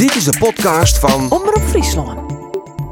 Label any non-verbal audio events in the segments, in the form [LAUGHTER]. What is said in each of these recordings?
Dit is de podcast van Omroep Friesland.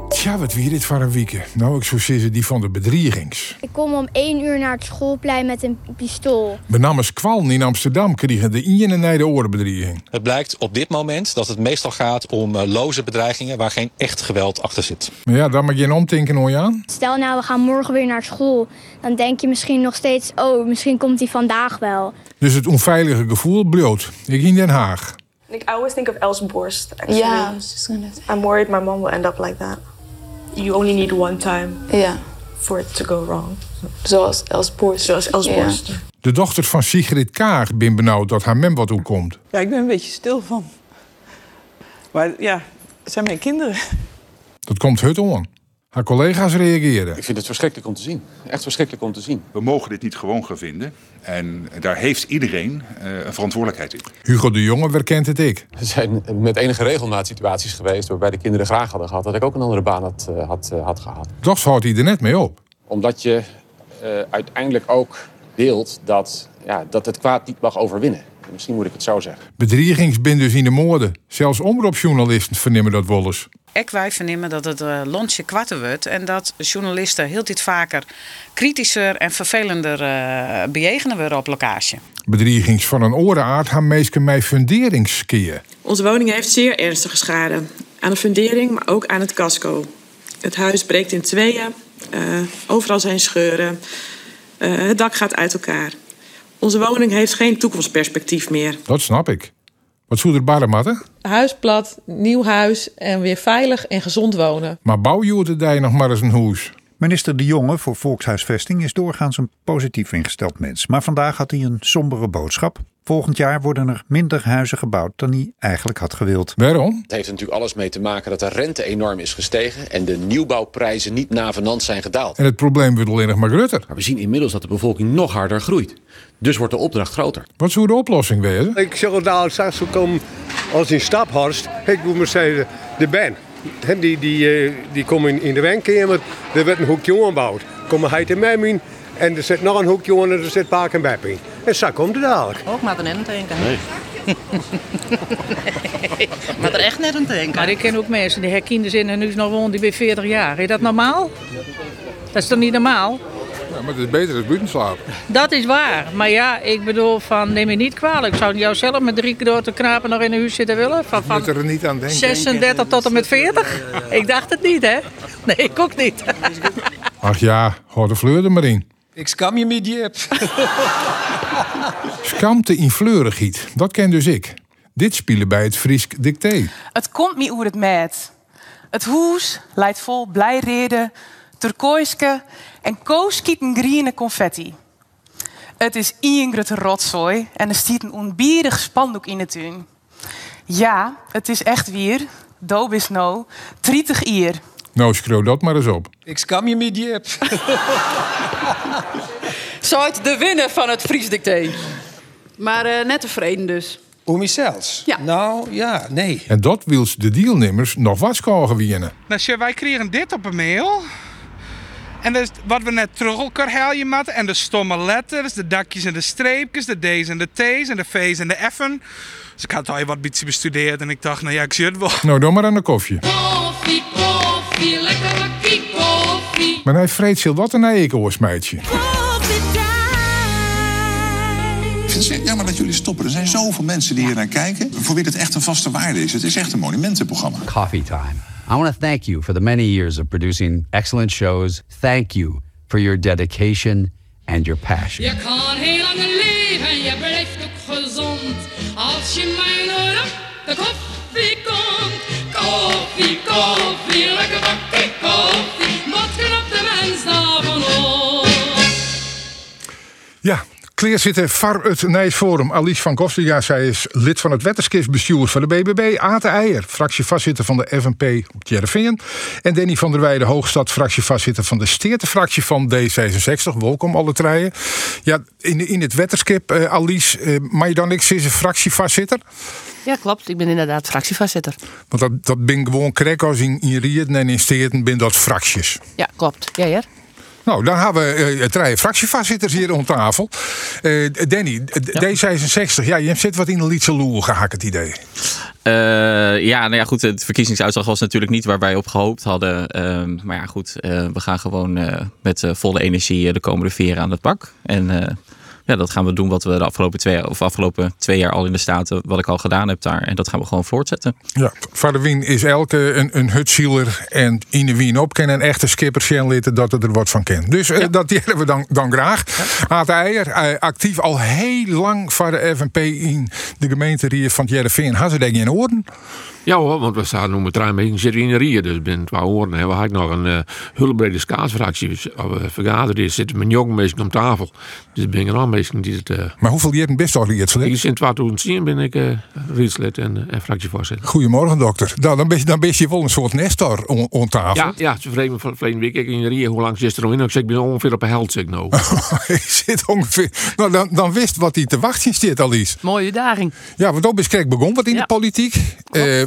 Tja, wat wie dit voor een weekend? Nou, ik zou zeggen die van de bedriegings. Ik kom om 1 uur naar het schoolplein met een pistool. Benamens Kwallen in Amsterdam kregen de in en de orenbedrieging. Het blijkt op dit moment dat het meestal gaat om uh, loze bedreigingen waar geen echt geweld achter zit. Maar ja, daar mag je een omtinken hoor aan. Stel nou, we gaan morgen weer naar school. Dan denk je misschien nog steeds, oh, misschien komt hij vandaag wel. Dus het onveilige gevoel bloot. Ik in Den Haag. I always think of Els Borst. Actually. Yeah, I was just gonna say. I'm worried my mom will end up like that. You only need one time Ja, for it to go wrong. zoals Els Borst. Zoals Els. De dochter van Sigrid Kaag bin benauwd dat haar mem wat komt. Ja, ik ben een beetje stil van. Maar ja, het zijn mijn kinderen. Dat komt hut on. Haar collega's reageren. Ik vind het verschrikkelijk om te zien. Echt verschrikkelijk om te zien. We mogen dit niet gewoon gaan vinden. En daar heeft iedereen eh, een verantwoordelijkheid in. Hugo de Jonge werkent het ik. Er zijn met enige regelmaat situaties geweest waarbij de kinderen graag hadden gehad dat ik ook een andere baan had, eh, had, eh, had gehad. Toch houdt hij er net mee op. Omdat je eh, uiteindelijk ook wilt dat, ja, dat het kwaad niet mag overwinnen. Misschien moet ik het zo zeggen. Bedriegings bin dus in de moorden. Zelfs omroepjournalisten vernemen dat wel eens. Ik wij vernemen dat het uh, lontje kwatter wordt en dat journalisten heel dit vaker kritischer en vervelender uh, bejegenen worden op locatie. Bedriegings van een orenaard gaan meestal mij funderingskeer. Onze woning heeft zeer ernstige schade. Aan de fundering, maar ook aan het casco. Het huis breekt in tweeën. Uh, overal zijn scheuren. Uh, het dak gaat uit elkaar. Onze woning heeft geen toekomstperspectief meer. Dat snap ik. Wat zou er barren matten? Huis plat, nieuw huis en weer veilig en gezond wonen. Maar bouw je nog maar eens een huis? Minister De Jonge voor Volkshuisvesting is doorgaans een positief ingesteld mens. Maar vandaag had hij een sombere boodschap. Volgend jaar worden er minder huizen gebouwd dan hij eigenlijk had gewild. Waarom? Het heeft natuurlijk alles mee te maken dat de rente enorm is gestegen en de nieuwbouwprijzen niet navenant zijn gedaald. En het probleem wordt alleen nog maar groter. Maar we zien inmiddels dat de bevolking nog harder groeit. Dus wordt de opdracht groter. Wat zou de oplossing wezen? Ik zal daar straks komen als in Staphorst. Ik moet maar zeggen, de Ben. Die, die, die komen in, in de wenkamer, er wordt een hoekje aangebouwd. Komen hij te mij en er zit nog een hoekje en er zit Paak en Bepp in. En zo komt het dadelijk. Ook maar er net aan denken. Nee. [LAUGHS] maar er echt net aan denken. Maar ik ken ook mensen die herkinders in hun huis nog wonen die bij 40 jaar. Is dat normaal? Dat is toch niet normaal? Ja, maar het is beter dan buiten slapen. Dat is waar. Maar ja, ik bedoel, van, neem me niet kwalijk. Ik zou jou zelf met drie grote knapen nog in een huis zitten willen. Van, van er niet aan denken. 36 tot en met 40? Ik dacht het niet, hè? Nee, ik ook niet. Ach ja, hoor de fleur er maar in. Ik skam je met Jip. [LAUGHS] Skamte in fleurigheid, dat ken dus ik. Dit spelen bij het Friesk dicté. Het komt me hoe het met. Het hoes leidt vol blijreden, turkooiske en kooskieten groene confetti. Het is ingrid rotzooi en er stiet een onbierig spandoek in de tuin. Ja, het is echt weer, doop is no, 30 ier. Nou, schreeuw dat maar eens op. Ik skam je met Jip. [LAUGHS] Zuid de winnaar van het Fries dicté. Maar uh, net tevreden dus. Om jezelf? Ja. Nou, ja, nee. En dat wil de deelnemers nog wat scoren winnen. Nou, wij kregen dit op een mail. En dus wat we net terug elkaar halen met. En de stomme letters, de dakjes en de streepjes, de D's en de T's en de V's en de F'en. Dus ik had al wat beetje bestudeerd en ik dacht, nou ja, ik zie het wel. Nou, dan maar aan de koffie, Maar hij vreet wat een eekhoornsmeidje. Ik vind het jammer dat jullie stoppen. Er zijn zoveel mensen die hier naar kijken. Voor wie het echt een vaste waarde is. Het is echt een monumentenprogramma. Coffee time. I want to thank you for the many years of producing excellent shows. Thank you for your dedication and your passion. Je kan heel lang leven, je blijft ook gezond. Als je mij op de koffie komt. Ja, Kleer zitten var het Nijs Forum. Alice van Kostiga, zij is lid van het wetterskistbestuur van de BBB. Ate Eijer, fractievoorzitter van de FNP op Tjerreveen. En Danny van der Weijden, Hoogstad, fractievoorzitter van de Steertefractie van D66. Welkom alle treien. Ja, in, in het wetterskip, uh, Alice, uh, maar je dan niks is een fractievoorzitter? Ja, klopt. Ik ben inderdaad fractievoorzitter. Want dat, dat ben gewoon krek als in, in Rieden en in Steerten ben dat fracties. Ja, klopt. Ja, ja. Nou, dan hebben we eh, het rijden fractievoorzitters hier om tafel. Eh, Danny, d- D66, ja, je zit wat in de Lietse loer, ik het idee. Eh, ja, nou ja, goed. Het verkiezingsuitslag was natuurlijk niet waar wij op gehoopt hadden. Ehm, maar ja, goed. eh, we gaan gewoon eh, met eh, volle energie eh, de komende vier aan het pak. En eh, ja, dat gaan we doen wat we de afgelopen twee, of afgelopen twee jaar al in de Staten, wat ik al gedaan heb daar. En dat gaan we gewoon voortzetten. Ja, Vader Wien is elke een, een hutzieler en in de Wien op kennen een echte skipper dat het er wat van kent. Dus eh, dat delen we dan, dan graag. Aad Eijer, eh, actief al heel lang voor de FNP in de gemeente hier van Jereveen. Had ze denk je in orde? Ja hoor, want we staan nu met een beetje zitten in de rie. Dus binnen twee oren hebben we nog een uh, hulpbrede skaatsfractie. Als we vergaderen is, zitten met jonge mensen om tafel. Dus ik ben er al mensen die het... Uh, maar hoeveel jaren best al rietslid? Ik sinds 2010 ben ik uh, rietslid en, en fractievoorzitter. Goedemorgen dokter. Nou, dan, ben je, dan ben je wel een soort nestor om tafel. Ja, ja ze vreemd van verleden week in de rie. Hoe lang zit er nog in? Ik zeg, ik ben ongeveer op een held, zeg ik nou. [LAUGHS] ik zit ongeveer... Nou, dan, dan wist wat hij te wachten zit al is. Mooie uitdaging. Ja, want ook is begon wat in ja. de politiek. Uh,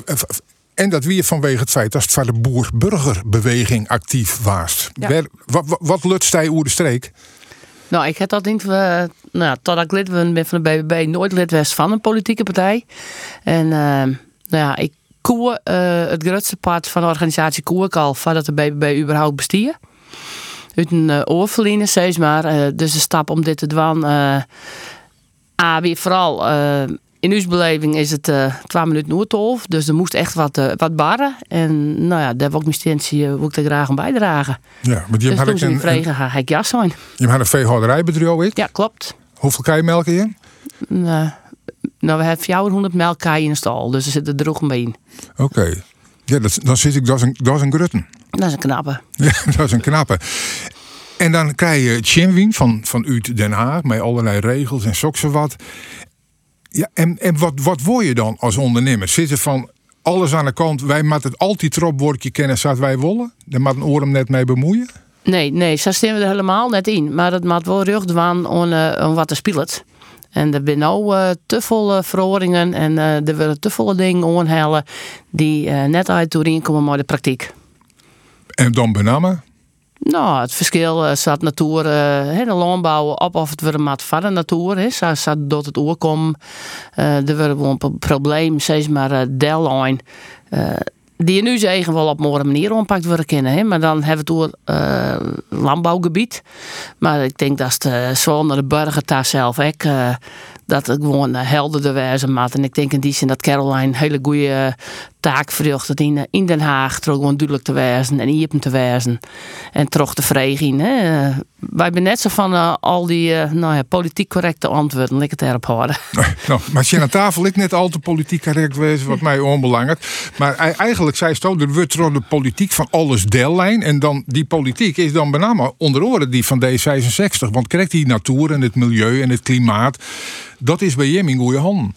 en dat weer vanwege het feit dat het van de boer-burgerbeweging actief was. Ja. Wat, wat, wat lutst hij oer de streek? Nou, ik heb dat niet. Uh, nou, totdat ik lid ben van de BBB, nooit lid was van een politieke partij. En uh, nou ja, ik koer uh, het grootste part van de organisatie koer ik al voordat de BBB überhaupt bestier. Uit een uh, steeds maar. Dus de stap om dit te doen. A, weer vooral in uw beleving is het uh, 12 minuten Noordtolf. Dus er moest echt wat, uh, wat barren. En nou ja, daar wil ik mijn uh, wil ik er graag aan bijdragen. Ja, maar je dus had toen ze een, vregen, ga ik jas zijn. Je hebt een veehouderijbedrijf, Ja, klopt. Hoeveel kan je melken in? nou, we hebben 400 melkkaai in de stal. Dus er zit er droeg bij in. Oké. Okay. Ja, dat, dan zit ik, dat is een, dat is een grutten. Dat is een knappe. [LAUGHS] Ja, dat is een knappe. En dan krijg je Chinwin van, van uit Den Haag met allerlei regels en zokse wat. Ja, en, en wat, wat word je dan als ondernemer? Zitten van alles aan de kant, wij moeten het altijd erop woordje kennen, zodat wij willen? Daar moet een oor hem net mee bemoeien? Nee, nee, zo stemmen we er helemaal net in. Maar het moet wel rugdwaan om, uh, om wat te spelen. En er zijn nou uh, te veel verhoringen en uh, er willen te veel dingen onhellen die net uit doorheen komen met de praktijk. En dan benamen? Nou, het verschil staat natuur, uh, de landbouw op of het weer mat van de natuur is. Zo staat dat het oorkom. Uh, er wordt een probleem, steeds maar uh, deadline. die je nu zeggen wel op een mooie manier oppakt worden kennen. Maar dan hebben we het door landbouwgebied. Maar ik denk dat zo naar de burger daar zelf ook dat het gewoon helderder wezen maat. En ik denk in die zin dat Caroline een hele goede taak verricht in, in Den Haag. Toch gewoon duidelijk te wezen en iepen te wezen. En toch te vregen. Hè. Wij zijn net zo van al die nou ja, politiek correcte antwoorden. Ik het erop houden. [LAUGHS] nou, maar aan tafel ik net al te politiek correct wezen, wat mij onbelangrijk. Maar eigenlijk zei ze er wordt de politiek van alles deellijn. En dan die politiek is dan name onder oren die van D66. Want krijgt die natuur en het milieu en het klimaat. Dat is bij Jem in goede handen.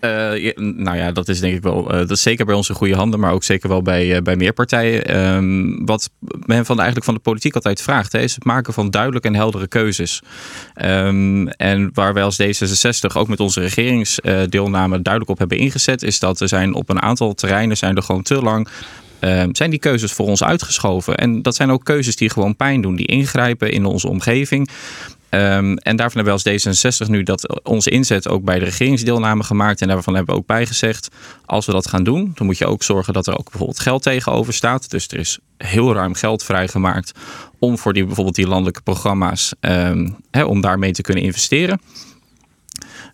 Uh, ja, nou ja, dat is denk ik wel. Uh, dat is zeker bij in goede handen, maar ook zeker wel bij, uh, bij meer partijen. Um, wat men van eigenlijk van de politiek altijd vraagt, hè, is het maken van duidelijke en heldere keuzes. Um, en waar wij als D66 ook met onze regeringsdeelname duidelijk op hebben ingezet, is dat er zijn op een aantal terreinen zijn er gewoon te lang uh, zijn die keuzes voor ons uitgeschoven. En dat zijn ook keuzes die gewoon pijn doen, die ingrijpen in onze omgeving. Um, en daarvan hebben we als D66 nu dat onze inzet ook bij de regeringsdeelname gemaakt. En daarvan hebben we ook bijgezegd, als we dat gaan doen, dan moet je ook zorgen dat er ook bijvoorbeeld geld tegenover staat. Dus er is heel ruim geld vrijgemaakt om voor die, bijvoorbeeld die landelijke programma's, hè, om daarmee te kunnen investeren.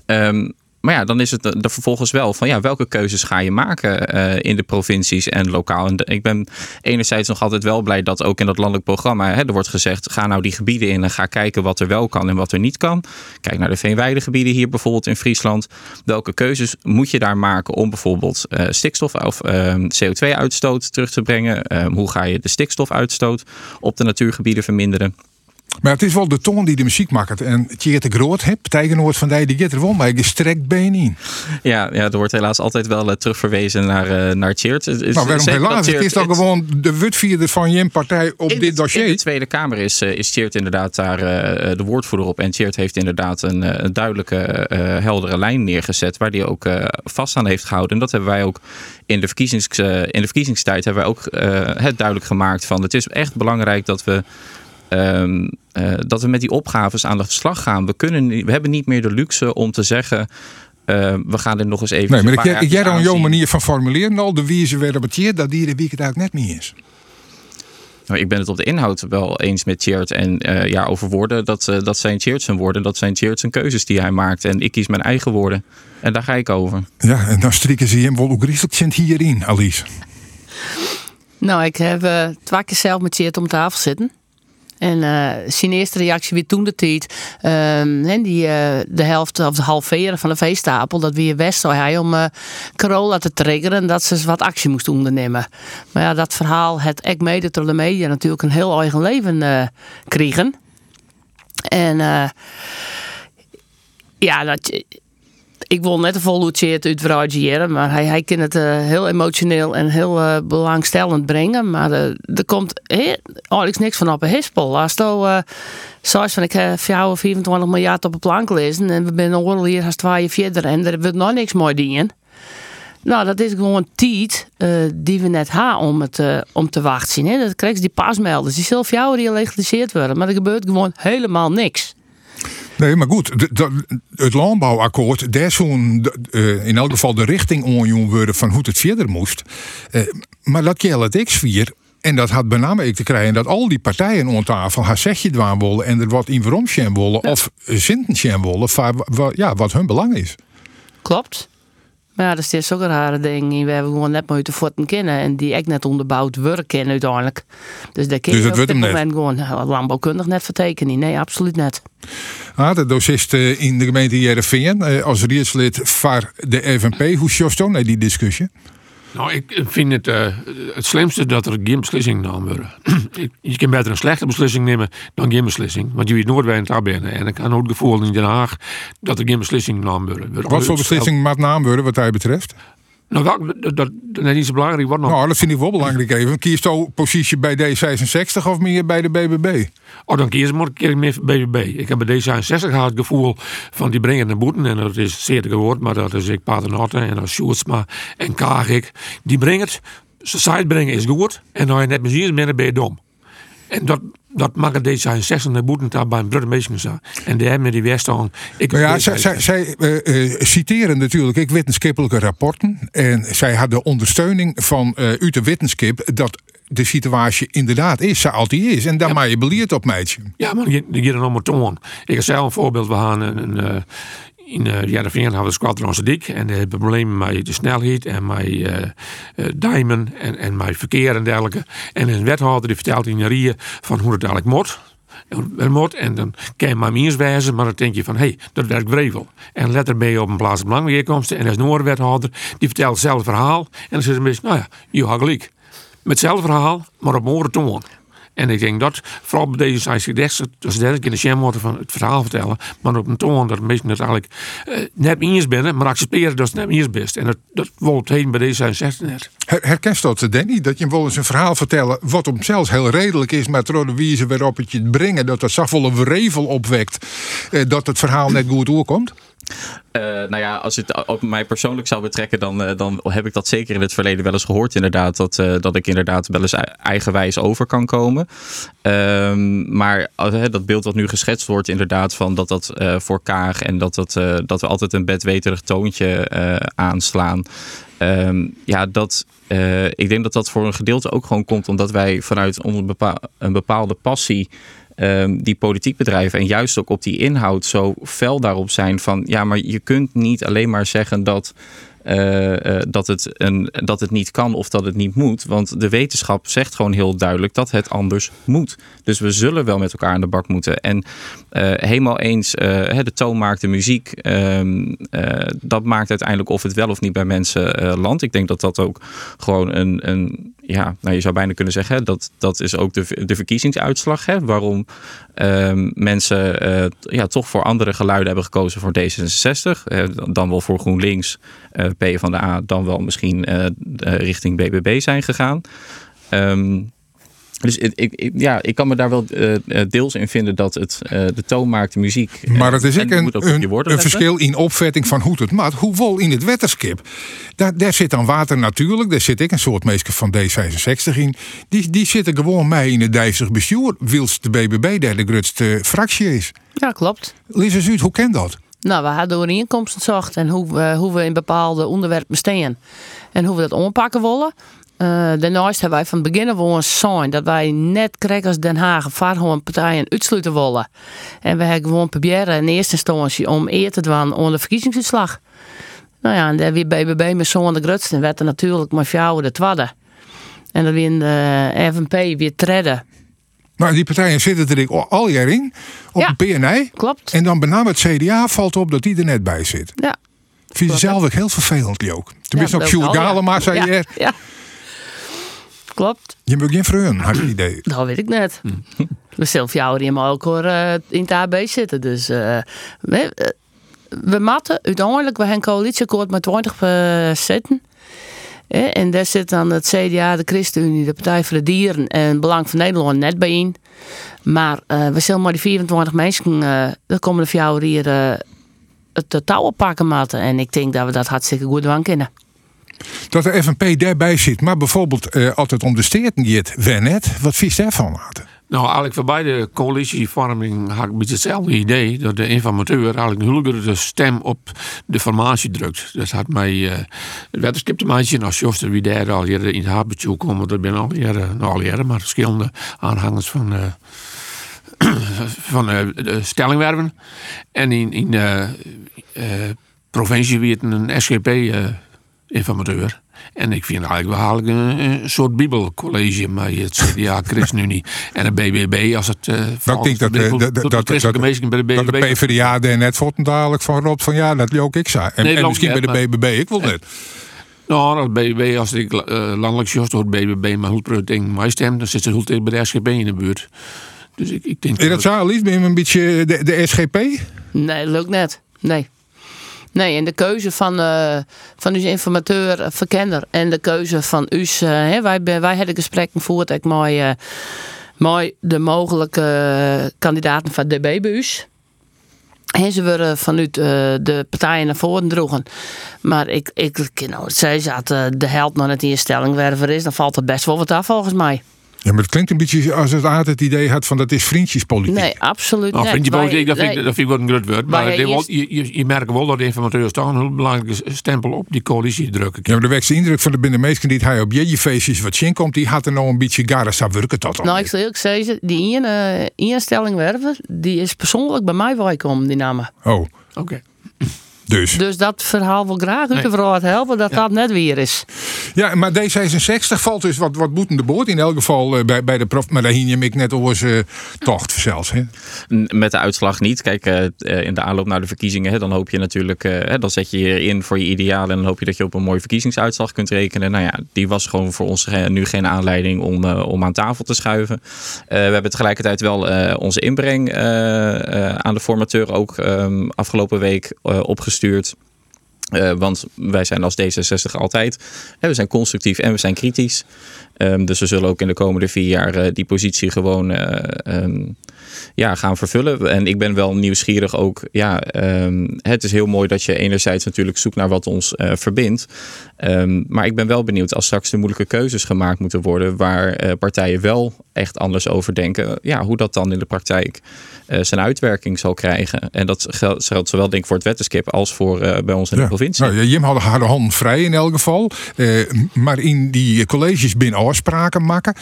Um, maar ja, dan is het er vervolgens wel van ja, welke keuzes ga je maken uh, in de provincies en lokaal. En ik ben enerzijds nog altijd wel blij dat ook in dat landelijk programma hè, er wordt gezegd: ga nou die gebieden in en ga kijken wat er wel kan en wat er niet kan. Kijk naar de veenweidegebieden hier bijvoorbeeld in Friesland. Welke keuzes moet je daar maken om bijvoorbeeld uh, stikstof of uh, CO2-uitstoot terug te brengen? hoe ga je de stikstofuitstoot op de natuurgebieden verminderen? Maar het is wel de toon die de muziek maakt. En Tjeerd de Groot, partijgenoot van die, die gaat er wel maar gestrekt been in. Ja, ja, er wordt helaas altijd wel uh, terugverwezen naar, uh, naar Tjeerd. Nou, waarom helaas? Het is dan gewoon de wutvierder van je partij op in dit dossier. In de Tweede Kamer is, uh, is Tjeerd inderdaad daar uh, de woordvoerder op. En Tjeerd heeft inderdaad een, een duidelijke, heldere lijn neergezet. Waar hij ook vast aan heeft gehouden. En dat hebben wij ook in de, verkiezings, in de verkiezingstijd hebben wij ook het duidelijk gemaakt van. Het is echt belangrijk dat we ehm, eh, dat we met die opgaves aan de slag gaan. We, kunnen, we hebben niet meer de luxe om te zeggen. eh, we gaan dit nog eens even. Nee, maar een ik, paar jij- ik jaartjes jij dan jouw manier van formuleren al, de wie ze het hier, dat die de week het eigenlijk net niet is. Nou, ik ben het op de inhoud wel eens met Cheert. En eh, ja, over woorden, dat, dat zijn Cheert zijn woorden. Dat zijn Cheert zijn keuzes die hij maakt. En ik kies mijn eigen woorden. En daar ga ik over. Ja, en dan strikken ze hem wel ook rieselijk hierin, Alice. Nou, ik heb eh twee keer zelf met Tjeerd om tafel zitten. En eh, zijn eerste reactie weer toen de tijd. ehm, die, eh, de helft of de halveren van de veestapel. Dat weer West zou hij om eh Corolla te triggeren. Dat ze wat actie moest ondernemen. Maar ja, dat verhaal het ik mede door de media natuurlijk een heel eigen leven kregen. En ja, dat, ik wil net een volhoedje uit maar hij, hij kan het eh, heel emotioneel en heel eh, belangstellend brengen. Maar eh, er komt eigenlijk niks van op een hispel. Als je van ik heb jou 24 miljard op een plank lezen en we zijn al hier als twee verder en er wordt nog niks mooi dingen. Nou, dat is gewoon tijd die we net hebben om, het, om te wachten. Hè. Dat krijg je die pasmelders. Die voor jou gelegaliseerd worden. Maar er gebeurt gewoon helemaal niks. Nee, maar goed, de- de- het landbouwakkoord, daar zo'n eh, in elk geval de richting onjoen worden van hoe het verder moest. Eh, maar dat geldt het X4. En dat had met name ik te krijgen dat al die partijen aan tafel haar zegje dwaan willen en er wat in waarom willen of zinten willen ja, wat hun belang is. Klopt. Maar ja, dat is steeds ook een rare ding. We hebben gewoon net maar te voeten kennen. En die echt net onderbouwd worden kennen uiteindelijk. Dus daar kun je Dus op dit hem net. moment gewoon nou, landbouwkundig net vertekenen. Nee, absoluut net. Ah, de docist eh, in de gemeente Jereveen, eh, als rietslid van de FNP, hoe sjost naar die discussie? Nou, ik vind het eh, het slimste dat er geen beslissing genomen worden. [CLEARS THROAT] Je kan beter een slechte beslissing nemen dan geen beslissing. Want je weet nooit waar je het bent. En ik heb ook het gevoel in Den Haag dat er geen beslissing genomen wordt. Wordt Wat voor beslissing maakt naam worden wat hij betreft? Nou, dat, dat, dat, is niet zo belangrijk. Wat nog? Nou, dat vind ik wel belangrijk even. Kiest jouw positie bij D66 of meer bij de BBB? Oh, dan kies ik maar een keer meer BBB. Ik heb bij D66 gehad het gevoel van die brengen naar boeten. En dat is zeer gehoord, maar dat is ik Paternotte en dat Sjoerdsma en Kagik. Die brengen het, society brengen is goed. En dan je net muziek bent, dan ben je dom. En dat, dat maakt D66 naar boeten daar bij een burgemeester zijn. En die hebben die weerstaan. Ik Nou ja, zij, zij, zij eh, eh, citeren natuurlijk ik wetenschappelijke rapporten. En zij hadden ondersteuning van eh uit de wetenschap dat de situatie inderdaad is, zoals die is. En daar maak je beleerd op, meidje. Ja, maar die die gaan allemaal toon. Ik heb zelf een voorbeeld. We gaan een, een, eh, in uh, Jereveen hadden we de Squadron dik en de problemen met de snelheid en met uh, en, en met verkeer en dergelijke. En een wethouder die vertelt in de rieën van hoe het eigenlijk moet. En, moet, en dan kan je maar eens wijzen, maar dan denk je van hé, hey, dat werkt vrevel. En letter ben je op een plaats van belangweerkomst en er is een wethouder die vertelt hetzelfde verhaal. En dan zegt een beetje, nou ja, je had gelijk. Met hetzelfde verhaal, maar op een toon. En ik denk dat, vooral bij deze ze derde keer de worden van het verhaal vertellen, maar op een toon dat mensen het eigenlijk uh, net eens binnen, maar accepteren dat het net eens best. En dat, dat heen bij deze 66 net. Her, herkent dat, Danny? Dat je wel eens een verhaal vertellen wat op zelfs heel redelijk is, maar door de wijze waarop het je brengen, dat dat zacht wel een wrevel opwekt, eh, dat het verhaal net goed doorkomt? Uh, nou ja, als het op mij persoonlijk zou betrekken, dan, uh, dan heb ik dat zeker in het verleden wel eens gehoord. Inderdaad, dat, uh, dat ik inderdaad wel eens eigenwijs over kan komen. Um, maar dat beeld wat nu geschetst wordt, inderdaad, van dat dat voor Kaag en dat, dat, dat we altijd een bedweterig toontje aanslaan. Um, ja, dat, ik denk dat dat voor een gedeelte ook gewoon komt omdat wij vanuit een bepaalde passie. Um, die politiek bedrijven en juist ook op die inhoud zo fel daarop zijn van ja, maar je kunt niet alleen maar zeggen dat, uh, uh, dat, het een, dat het niet kan of dat het niet moet. Want de wetenschap zegt gewoon heel duidelijk dat het anders moet. Dus we zullen wel met elkaar aan de bak moeten. En uh, helemaal eens, de toon maakt de muziek. Ehm, dat maakt uiteindelijk of het wel of niet bij mensen landt. Ik denk dat dat ook gewoon een, een ja, nou, je zou bijna kunnen zeggen, dat, dat is ook de, de verkiezingsuitslag. Hè, waarom um, mensen uh, ja, toch voor andere geluiden hebben gekozen voor D66. Uh, dan wel voor GroenLinks, uh, P van de A, dan wel misschien richting BBB zijn gegaan. Um, Dus ik, ik, ja, ik kan me daar wel eh, eh, deels in vinden dat het eh, de toon maakt, de muziek. Maar het is ook een, verschil in opvatting van hoe het maakt. Hoewel in het wetterskip, daar, daar zit dan water natuurlijk. Daar zit ik een soort meester van D66 in. Die, die zitten gewoon mee in het dijzig bestuur. Wils de BBB daar de grootste fractie is. Ja, klopt. Lies eens uit, hoe kent dat? Nou, we hadden overeenkomsten zocht en hoe, we- hoe we in bepaalde onderwerpen staan. En hoe we dat aanpakken willen. Eh daarnaast hebben wij van het begin af aan zijn dat wij net krijgen Den Haag gewoon partijen uitsluiten willen. En we hebben gewoon proberen in eerste instantie om eer te doen aan de verkiezingsuitslag. Nou ja, en daar weer BBB met zo'n de grootste en werd er natuurlijk maar jou de tweede. En dan weer de FNP weer treden. Maar die partijen zitten er ik al jaar in. Op Ja, een PNI. Klopt. En dan benam het CDA valt op dat die er net bij zit. Ja. Vind je zelf ook heel vervelend, die ook. Tenminste, Ja, ook Sjoerd. Galema zei je. Ja. Klopt. Je moet geen vreun, had je het idee. [CLEARS THROAT] Dat weet ik net. [LAUGHS] We die maar ook hoor, eh, in het AB zitten. Dus eh, we, eh, we matten uiteindelijk, we hebben een coalitieakkoord met 20 eh, zitten. Eh, en daar zit dan het CDA, de ChristenUnie, de Partij voor de Dieren en Belang van Nederland net bij in. Maar eh, we zullen maar die 24 mensen eh de komende vier jaar hier eh, het touw oppakken matten. En ik denk dat we dat hartstikke goed doen kunnen. Dat de FNP daarbij zit, maar bijvoorbeeld eh, altijd om de steerten gaat, wen net. Wat vies daarvan, Maarten? Nou, eigenlijk voor beide coalitievorming had ik een beetje hetzelfde idee. Dat de informateur eigenlijk hele grote stem op de formatie drukt. Dat had mij, eh het skipte meisje als Joster wie daar al hier in het haarbestuur komen. Dat ben al jaren, nou al jaren, maar verschillende aanhangers van, eh, [CLEARS THROAT] van de stellingwerven. En in, in de provincie weer een SGP-informateur. En ik vind eigenlijk wel een, een soort bibelcollege met het CDA, ChristenUnie en de BBB als het. eh Nou, ik denk dat, eh, de dat, de dat de BBB. PvdA daar net vond dadelijk van Rob van ja, dat ook ik zei. En, Nee, en dat misschien bij de BBB, ik wil net. Nou, dat BBB, als ik eh, landelijk door het BBB maar goed tegen mij stemt, dan zit ze heel tegen bij de SGP in de buurt. Dus ik, ik denk Is dat zo, Lies? Ben je een beetje de, de SGP? Nee, dat lukt net. Nee. Nee, en de keuze van, eh van uw informateur, eh, verkenner en de keuze van u, hè, wij, ben- wij hebben gesprekken gevoerd ik eh, met de mogelijke eh, kandidaten van DB u. En ze worden vanuit eh, de partijen naar voren droegen. Maar ik, ik nou, zij zat eh, de held nog net in je stelling werver is, dan valt er best wel wat af volgens mij. Ja, maar het klinkt een beetje als het het idee had van dat is vriendjespolitiek. Nee, absoluut Nou, niet. dat, vind ik, nee. dat vind ik wel een groot woord. Maar je, je, je merkt wel dat de informateurs toch een heel belangrijke stempel op die coalitie drukken. Ja, maar de wekste indruk van de binnenmeesten die hij op je feestjes wat zien komt, die had er nou een beetje gara zou werken tot dan. Nou, ik zal eerlijk zeggen, die ene instelling werven, die is persoonlijk bij mij welkom, die namen. Oh, Oké. Dus. Dus dat verhaal wil graag uit Nee. de verhaal helpen dat dat net weer is. Ja, maar D66 valt dus wat, wat boetende boord. In elk geval eh, bij, bij de prof. Maar daar hing je ik net over zijn tocht zelfs. Hè? Met de uitslag niet. Kijk, eh, eh, in de aanloop naar de verkiezingen, hè, dan hoop je natuurlijk, eh, hè, dan zet je je in voor je idealen en dan hoop je dat je op een mooie verkiezingsuitslag kunt rekenen. Nou ja, die was gewoon voor ons nu geen aanleiding om, eh, om aan tafel te schuiven. Eh, we hebben tegelijkertijd wel eh, onze inbreng eh, eh, aan de formateur ook ehm, afgelopen week eh, Eh, want wij zijn als D66 altijd. We zijn constructief en we zijn kritisch. Ehm, dus we zullen ook in de komende vier jaar eh, die positie gewoon eh, ehm, ja, gaan vervullen. En ik ben wel nieuwsgierig ook. Ja, ehm, het is heel mooi dat je enerzijds natuurlijk zoekt naar wat ons verbindt. Maar ik ben wel benieuwd als straks de moeilijke keuzes gemaakt moeten worden. Waar partijen wel echt anders over denken. Ja, hoe dat dan in de praktijk zijn uitwerking zal krijgen. En dat geldt, geldt zowel denk ik voor het wettenskip als voor eh, bij ons in de provincie. Nou, ja, Jim had haar de handen vrij in elk geval. Eh, maar in die colleges binnen afspraken maken.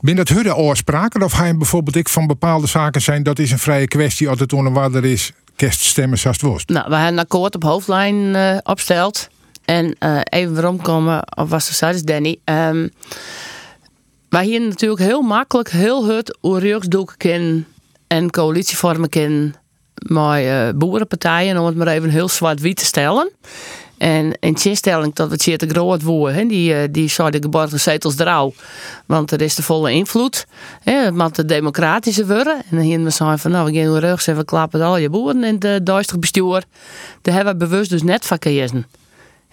Ben dat hun afspraken? Of hij bijvoorbeeld ik van bepaalde zaken zijn dat is een vrije kwestie als het onder waar er is kerststemmen zoals het was. Nou, we hebben een akkoord op hoofdlijn eh opgesteld. En eh, even waarom komen, of was er zo, dus Danny. Ehm, wij hier natuurlijk heel makkelijk, heel hut, oorjugsdoeken kennen en coalitievormen kennen met eh, boerenpartijen, om het maar even heel zwart-wit te stellen. En in tegenstelling tot Tjeerd de Groot woer, hè, die, eh, die zou de geborgen zetels drouw. Want er is de volle invloed. Hè, het moet de democratische worden. En dan hier we zijn van, nou, we gaan rug en we klappen al je boeren in het duister bestuur. Daar hebben we bewust dus net van.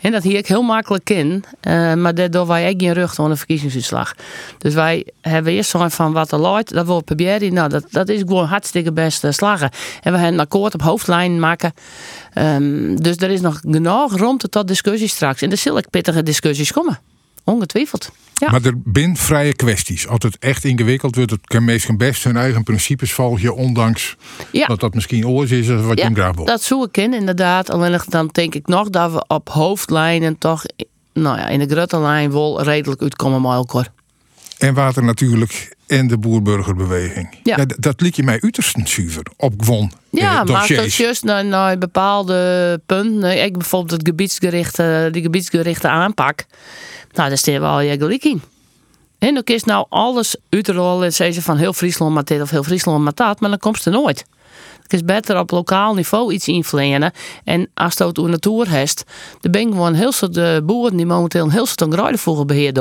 En dat hier ik heel makkelijk in. eh, maar daardoor wij ook geen rug van een verkiezingsuitslag. Dus wij hebben eerst zo van wat er loopt. Dat wil proberen. Nou, dat, dat is gewoon hartstikke best eh, slagen. En we hebben een akkoord op hoofdlijn maken. Ehm, dus er is nog genoeg ruimte tot discussie straks. En er zullen pittige discussies komen. Ongetwijfeld. Ja. Maar er zijn vrije kwesties. Als het echt ingewikkeld wordt, het kan meestal best hun eigen principes volgen, ondanks Ja. dat dat misschien oors is wat je hem graag wil. dat zoek ik in, inderdaad. Alleen dan denk ik nog dat we op hoofdlijnen toch, nou ja, in de grote lijn wel redelijk uitkomen met elkaar. En water natuurlijk en de boerburgerbeweging. Ja. dat liet je mij uiterst zuiver op gewoon Ja, eh, maar dossiers. dat juist naar, naar bepaalde punten. Ik bijvoorbeeld het gebiedsgerichte, die gebiedsgerichte aanpak. Nou, daar staan we al je gelijk in. En dan kiest nou alles uitrollen en zeggen van heel Friesland maar dit of heel Friesland maar dat, maar dan komt ze nooit. Het is beter op lokaal niveau iets invliegen. En als je het over natuur hebt, dan ben ik gewoon heel eh, boeren die momenteel een heel soort grijdevoer beheer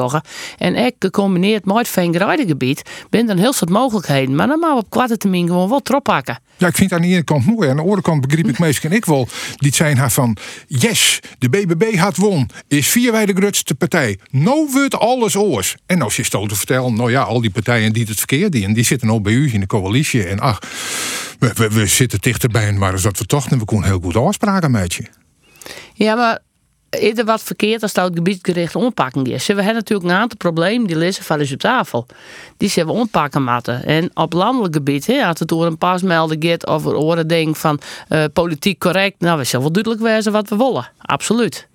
En ik gecombineerd met het veengrijdegebied, ben er een heel soort mogelijkheden. Maar dan maar op korte termijn gewoon wel trop pakken. Ja, ik vind het aan de ene kant mooi. Aan de andere kant begreep ik meestal ik wel. Die zijn haar van, yes, de BBB had won. Is vier wij de grootste partij. Nou wordt alles oors. En als je stoot te vertellen, nou ja, al die partijen die het verkeerd doen, die zitten ook bij u in de coalitie. En ach, we, we, we zitten dichterbij en maar eens dat we toch, en we kunnen heel goed afspraken met je. Ja, maar is er wat verkeerd als dat gebiedsgericht onpakking is? We hebben natuurlijk een aantal problemen die liggen van op tafel. Die zullen we onpakken moeten. En op landelijk gebied, hè, als het door een pasmelden gaat of oren denk van eh, politiek correct, nou, we zullen wel duidelijk wezen wat we willen. Absoluut.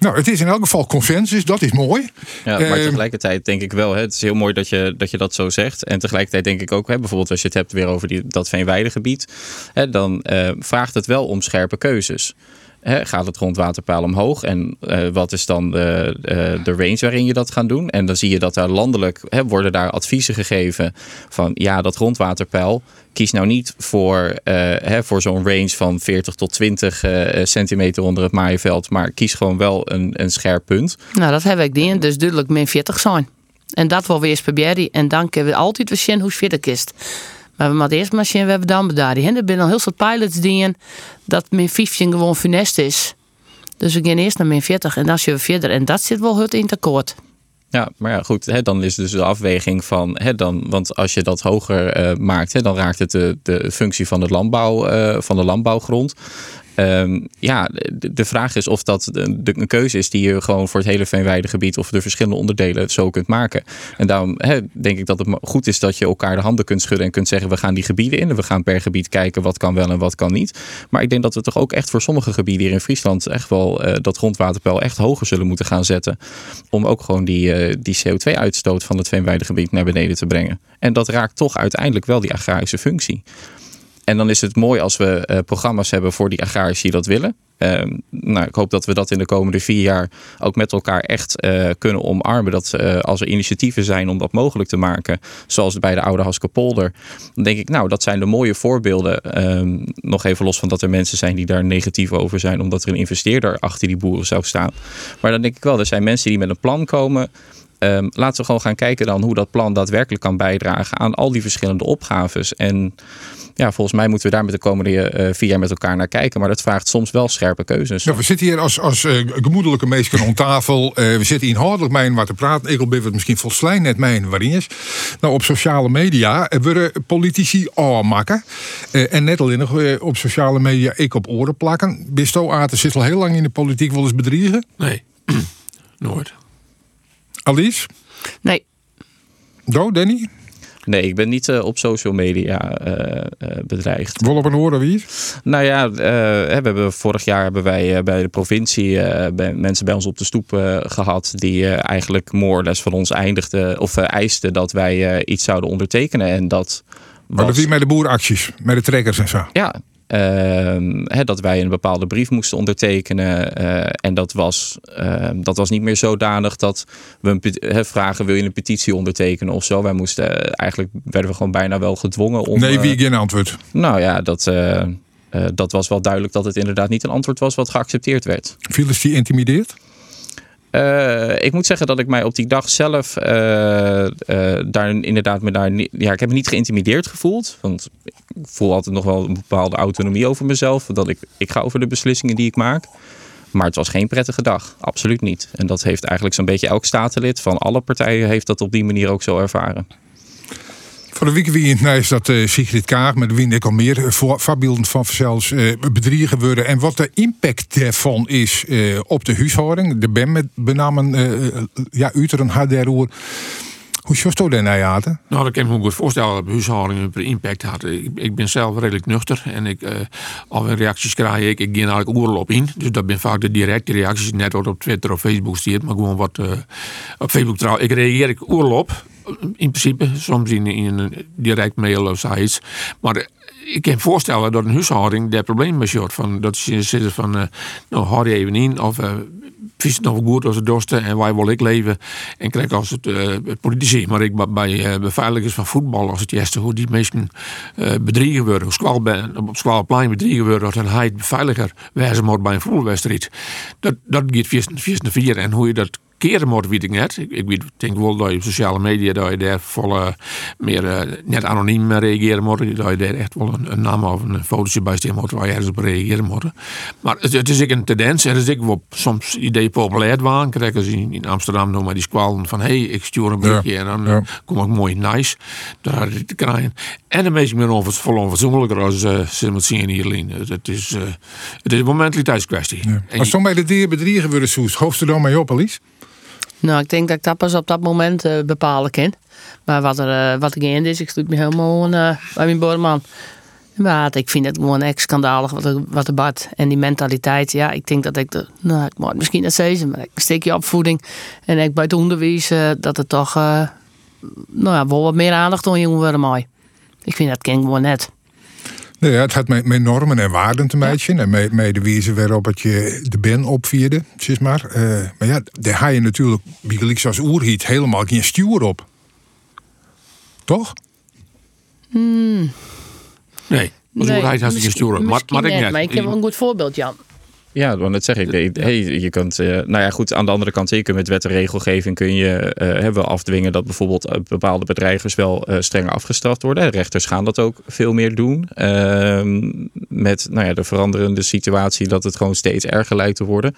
Nou, het is in elk geval consensus, dat is mooi. Ja, maar Ehm, tegelijkertijd denk ik wel, hè, het is heel mooi dat je, dat je dat zo zegt. En tegelijkertijd denk ik ook, hè, bijvoorbeeld als je het hebt weer over die, dat veenweidegebied, hè, dan eh, vraagt het wel om scherpe keuzes. Gaat het grondwaterpeil omhoog en eh, wat is dan de, eh, de range waarin je dat gaat doen? En dan zie je dat daar landelijk hè, worden daar adviezen gegeven van ja, dat grondwaterpeil kies nou niet voor, eh, voor zo'n range van 40 tot 20 eh, centimeter onder het maaiveld, maar kies gewoon wel een, een scherp punt. Nou, dat heb ik die, dus duidelijk min 40 zijn. En dat wel weer spaghetti. En dan kunnen we altijd weer zien hoe verder kist. We eerst maar zien, we hebben dan bedaard. Er zijn al heel veel pilots die dat min 15 gewoon funest is. Dus we gaan eerst naar min 40 en dan we verder. En dat zit wel goed in het akkoord. Ja, maar ja, goed, hè, dan is dus de afweging van, hè, dan, want als je dat hoger eh, maakt, hè, dan raakt het de, de functie van, het landbouw, eh, van de landbouwgrond. Ehm, ja, de, vraag is of dat de, een keuze is die je gewoon voor het hele veenweidegebied of de verschillende onderdelen zo kunt maken. En daarom denk ik dat het goed is dat je elkaar de handen kunt schudden en kunt zeggen: we gaan die gebieden in en we gaan per gebied kijken wat kan wel en wat kan niet. Maar ik denk dat we toch ook echt voor sommige gebieden hier in Friesland echt wel eh, dat grondwaterpeil echt hoger zullen moeten gaan zetten. Om ook gewoon die, eh, die CO2-uitstoot van het veenweidegebied naar beneden te brengen. En dat raakt toch uiteindelijk wel die agrarische functie. En dan is het mooi als we eh, programma's hebben voor die agrariërs die dat willen. Ehm, nou, ik hoop dat we dat in de komende vier jaar ook met elkaar echt eh, kunnen omarmen. Dat eh, als er initiatieven zijn om dat mogelijk te maken, zoals bij de Oude Haskepolder, dan denk ik, nou, dat zijn de mooie voorbeelden. Ehm, nog even los van dat er mensen zijn die daar negatief over zijn, omdat er een investeerder achter die boeren zou staan. Maar dan denk ik wel, er zijn mensen die met een plan komen. Ehm, laten we gewoon gaan kijken dan hoe dat plan daadwerkelijk kan bijdragen aan al die verschillende opgaves. En ja, volgens mij moeten we daar met de komende eh, vier jaar met elkaar naar kijken. Maar dat vraagt soms wel scherpe keuzes. Nou, we zitten hier als, als eh, gemoedelijke meesten om tafel. Eh, we zitten inhoudelijk mijn wat te praten. Ik wil het misschien volslijn net mijn waarin is. Nou, op sociale media eh, worden politici aanmaken. Eh, en net alleen nog op sociale media ik op oren plakken. Bisto Aten zit al heel lang in de politiek wel eens bedriegen. Nee, [CLEARS THROAT] nooit. Alice? Nee. Do, Danny? Nee, ik ben niet eh, op social media eh, eh, bedreigd. Wel op een oren wie? Nou ja, eh, we hebben vorig jaar hebben wij eh, bij de provincie eh, bij, mensen bij ons op de stoep eh, gehad die eh, eigenlijk more les van ons eindigden of eisten dat wij eh, iets zouden ondertekenen. En dat Maar dat was- wie met de boeracties, met de trekkers en zo. Ja, hè, dat wij een bepaalde brief moesten ondertekenen. eh, en dat was, ehm, dat was niet meer zodanig dat we een hè, vragen: wil je een petitie ondertekenen of zo? Wij moesten eh, eigenlijk werden we gewoon bijna wel gedwongen om. nee, eh, wie geen antwoord. nou ja, dat, eh, eh, dat was wel duidelijk dat het inderdaad niet een antwoord was wat geaccepteerd werd. Viel is die intimideerd? Eh, ik moet zeggen dat ik mij op die dag zelf eh, eh, daar inderdaad me daar niet, ja, ik heb me niet geïntimideerd gevoeld, want voel altijd nog wel een bepaalde autonomie over mezelf, dat ik ik ga over de beslissingen die ik maak. Maar het was geen prettige dag. Absoluut niet. En dat heeft eigenlijk zo'n beetje elk statenlid van alle partijen heeft dat op die manier ook zo ervaren. Voor de week wie in het Nijs dat eh, Sigrid Kaag, met wie ik al meer eh, voor voorbeelden van zelfs eh, bedriegen worden. En wat de impact daarvan is eh, op de huishouding. De BEM met benamen eh, ja, Uteren HDR. Hoe sjoest dat dan nou? Nou, dat kan ik me goed voorstellen dat huishoudingen een impact had. Ik, ben zelf redelijk nuchter en ik, eh alweer reacties krijg ik. Ik ga eigenlijk oorlog in. Dus dat zijn vaak de directe reacties. Net wat op Twitter of Facebook stiert, maar gewoon wat eh, op Facebook trouw. Ik reageer ik oorlog op. In principe, soms in, in een direct mail of zoiets. Maar eh, ik kan me voorstellen dat een huishouding daar problemen mee heeft. Van, dat ze zitten van, eh, nou, hou je even in. Of eh vies het nog goed als het dorsten en waar wil ik leven. En krijg als het eh, politici, maar ik bij- eh, beveiligers van voetbal, als het juist hoe die mensen eh, bedriegen worden, hoe squal op Squalplein bedriegen worden, en hij beveiliger wijzen moet bij een voetbalwedstrijd. Dat, dat gaat via via de vier en hoe je dat keren moet, weet ik net. Ik, ik weet- denk wel dat je op sociale media dat je daar volle meer eh, net anoniem reageren moet. Dat je daar echt wel een, een naam of een fotootje bij stellen moet waar je ergens op reageren moet. Maar het, het is ook een tendens en het is ook wel soms idee populair waan. Krijg als in, in Amsterdam nog maar die squallen van hey, ik stuur een berichtje en dan eh, kom ik mooi nice daar te krijgen. En de meeste meer onver, vol onverzoenlijker als eh, ze met zien hier Lien. Het, is, eh, het is een mentaliteitskwestie. En Als bij de dier bedriegen worden, Soes, hoofd er dan mee op, Alice? Nou, ik denk dat ik dat pas op dat moment eh, bepalen kan. Maar wat er, eh, wat er gaande is, ik sluit me helemaal eh, bij mijn boorman. Maar ik vind het gewoon echt schandalig wat er, wat er bad. En die mentaliteit, ja, ik denk dat ik, de, nou, ik misschien net zeggen, maar een stukje opvoeding en ik bij het onderwijs, dat het toch, nou ja, wel wat meer aandacht aan jongen worden mij. Ik vind dat ken gewoon net. Nee, ja, het had met, met normen en waarden te maken. En met, met de wijze waarop het je de ben opvierde, zeg maar. Eh, maar ja, daar ga je natuurlijk, gelijk als oerhiet, helemaal geen stuur op. Toch? Hmm. Nee, als Nee, misschien- gestuurd. Maar, misschien maar ik net, net. Maar ik heb wel een goed voorbeeld, Jan. Ja, want dat zeg ik. Hey, je kunt, eh, nou ja, goed. Aan de andere kant, je kunt met wet en regelgeving kun je eh, wel afdwingen dat bijvoorbeeld eh, bepaalde bedrijvers wel eh, strenger afgestraft worden. Rechters gaan dat ook veel meer doen. Ehm, met nou ja, de veranderende situatie dat het gewoon steeds erger lijkt te worden.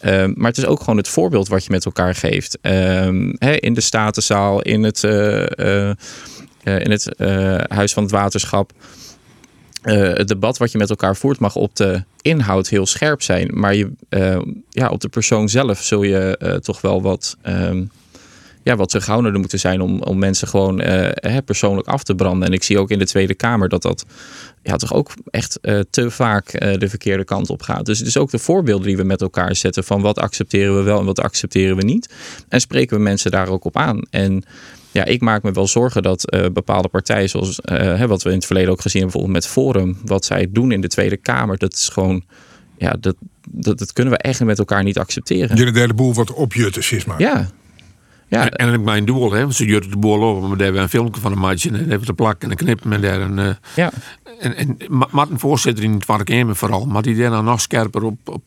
Ehm, maar het is ook gewoon het voorbeeld wat je met elkaar geeft. Ehm, in de Statenzaal, in het, in het Huis van het Waterschap. Eh, het debat wat je met elkaar voert mag op de inhoud heel scherp zijn. Maar je, eh, ja, op de persoon zelf zul je eh, toch wel wat, ehm, ja, wat terughoudender moeten zijn om, om mensen gewoon persoonlijk af te branden. En ik zie ook in de Tweede Kamer dat dat ja, toch ook echt te vaak de verkeerde kant op gaat. Dus het is ook de voorbeelden die we met elkaar zetten van wat accepteren we wel en wat accepteren we niet. En spreken we mensen daar ook op aan. En ja, ik maak me wel zorgen dat eh, bepaalde partijen, zoals eh, hè, wat we in het verleden ook gezien hebben, bijvoorbeeld met Forum, wat zij doen in de Tweede Kamer, dat is gewoon, ja, dat, dat, dat kunnen we echt met elkaar niet accepteren. Jullie derde boel wat opjutten, zeg maar. Ja. Ja. En, en mijn doel, hè, want ze jutten de boel over, maar daar hebben we een filmpje van een maatje en even te plakken en dan knippen en daar een. eh, ja. En, en Ma- Martin voorzitter in het Kamer vooral, maar die daar nou nog scherper op, op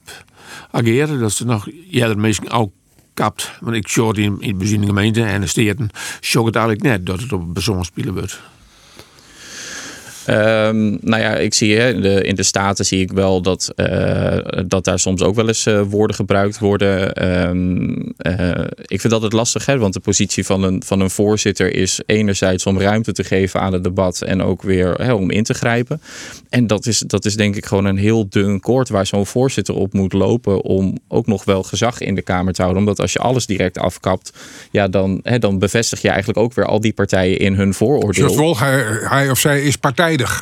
ageren, dat ze nog eerder misschien ook kapt. Want ik in, in de gemeente en de steden, show het eigenlijk net dat het op een persoon spelen wordt. Ehm, nou ja, ik zie hè, in de, Staten zie ik wel dat, eh, dat daar soms ook wel eens eh, woorden gebruikt worden. Ehm, eh, ik vind dat het lastig, hè, want de positie van een, van een voorzitter is enerzijds om ruimte te geven aan het debat en ook weer hè, om in te grijpen. En dat is, dat is denk ik gewoon een heel dun koord waar zo'n voorzitter op moet lopen om ook nog wel gezag in de Kamer te houden. Omdat als je alles direct afkapt, ja, dan, hè, dan bevestig je eigenlijk ook weer al die partijen in hun vooroordeel. Wel, hij, hij of zij is